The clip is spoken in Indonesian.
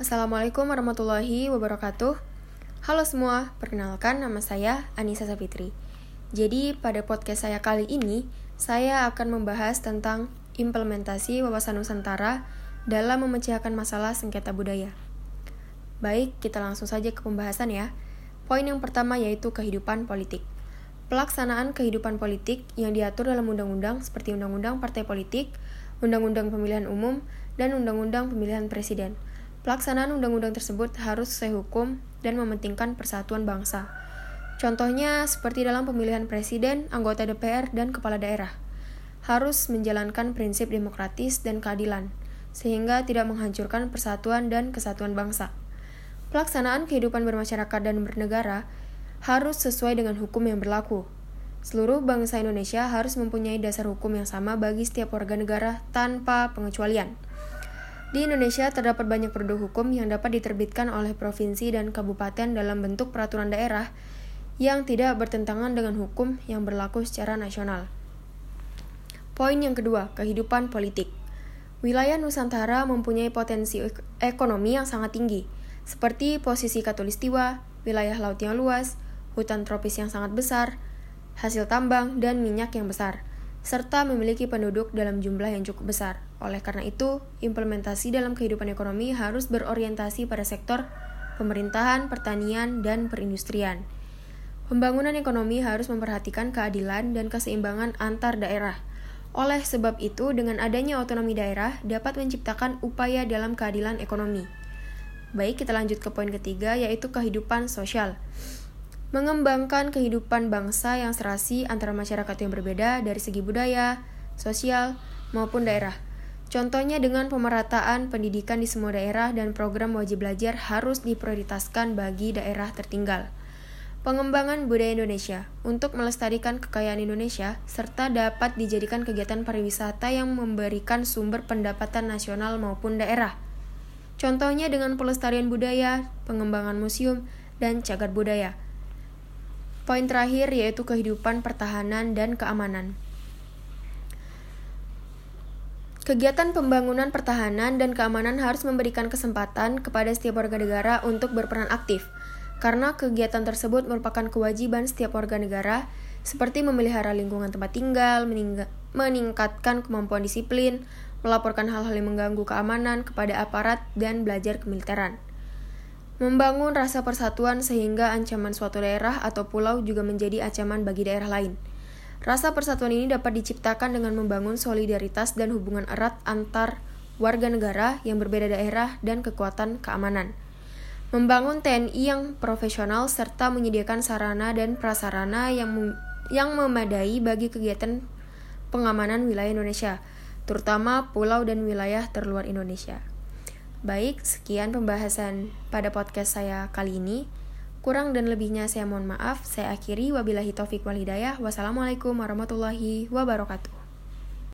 Assalamualaikum warahmatullahi wabarakatuh. Halo semua, perkenalkan nama saya Anissa Sapitri. Jadi, pada podcast saya kali ini, saya akan membahas tentang implementasi wawasan Nusantara dalam memecahkan masalah sengketa budaya. Baik, kita langsung saja ke pembahasan ya. Poin yang pertama yaitu kehidupan politik. Pelaksanaan kehidupan politik yang diatur dalam undang-undang seperti Undang-Undang Partai Politik, Undang-Undang Pemilihan Umum, dan Undang-Undang Pemilihan Presiden – Pelaksanaan undang-undang tersebut harus sesuai hukum dan mementingkan persatuan bangsa. Contohnya seperti dalam pemilihan presiden, anggota DPR, dan kepala daerah. Harus menjalankan prinsip demokratis dan keadilan, sehingga tidak menghancurkan persatuan dan kesatuan bangsa. Pelaksanaan kehidupan bermasyarakat dan bernegara harus sesuai dengan hukum yang berlaku. Seluruh bangsa Indonesia harus mempunyai dasar hukum yang sama bagi setiap warga negara tanpa pengecualian. Di Indonesia terdapat banyak produk hukum yang dapat diterbitkan oleh provinsi dan kabupaten dalam bentuk peraturan daerah yang tidak bertentangan dengan hukum yang berlaku secara nasional. Poin yang kedua, kehidupan politik. Wilayah Nusantara mempunyai potensi ekonomi yang sangat tinggi, seperti posisi katulistiwa, wilayah laut yang luas, hutan tropis yang sangat besar, hasil tambang, dan minyak yang besar serta memiliki penduduk dalam jumlah yang cukup besar. Oleh karena itu, implementasi dalam kehidupan ekonomi harus berorientasi pada sektor pemerintahan, pertanian, dan perindustrian. Pembangunan ekonomi harus memperhatikan keadilan dan keseimbangan antar daerah. Oleh sebab itu, dengan adanya otonomi daerah dapat menciptakan upaya dalam keadilan ekonomi. Baik, kita lanjut ke poin ketiga, yaitu kehidupan sosial mengembangkan kehidupan bangsa yang serasi antara masyarakat yang berbeda dari segi budaya, sosial, maupun daerah. Contohnya dengan pemerataan pendidikan di semua daerah dan program wajib belajar harus diprioritaskan bagi daerah tertinggal. Pengembangan budaya Indonesia untuk melestarikan kekayaan Indonesia serta dapat dijadikan kegiatan pariwisata yang memberikan sumber pendapatan nasional maupun daerah. Contohnya dengan pelestarian budaya, pengembangan museum, dan cagar budaya. Poin terakhir yaitu kehidupan pertahanan dan keamanan. Kegiatan pembangunan pertahanan dan keamanan harus memberikan kesempatan kepada setiap warga negara untuk berperan aktif, karena kegiatan tersebut merupakan kewajiban setiap warga negara, seperti memelihara lingkungan tempat tinggal, meningkatkan kemampuan disiplin, melaporkan hal-hal yang mengganggu keamanan kepada aparat, dan belajar kemiliteran. Membangun rasa persatuan sehingga ancaman suatu daerah atau pulau juga menjadi ancaman bagi daerah lain. Rasa persatuan ini dapat diciptakan dengan membangun solidaritas dan hubungan erat antar warga negara yang berbeda daerah dan kekuatan keamanan. Membangun TNI yang profesional serta menyediakan sarana dan prasarana yang yang memadai bagi kegiatan pengamanan wilayah Indonesia, terutama pulau dan wilayah terluar Indonesia. Baik, sekian pembahasan pada podcast saya kali ini. Kurang dan lebihnya saya mohon maaf. Saya akhiri wabillahi taufik wal hidayah. Wassalamualaikum warahmatullahi wabarakatuh.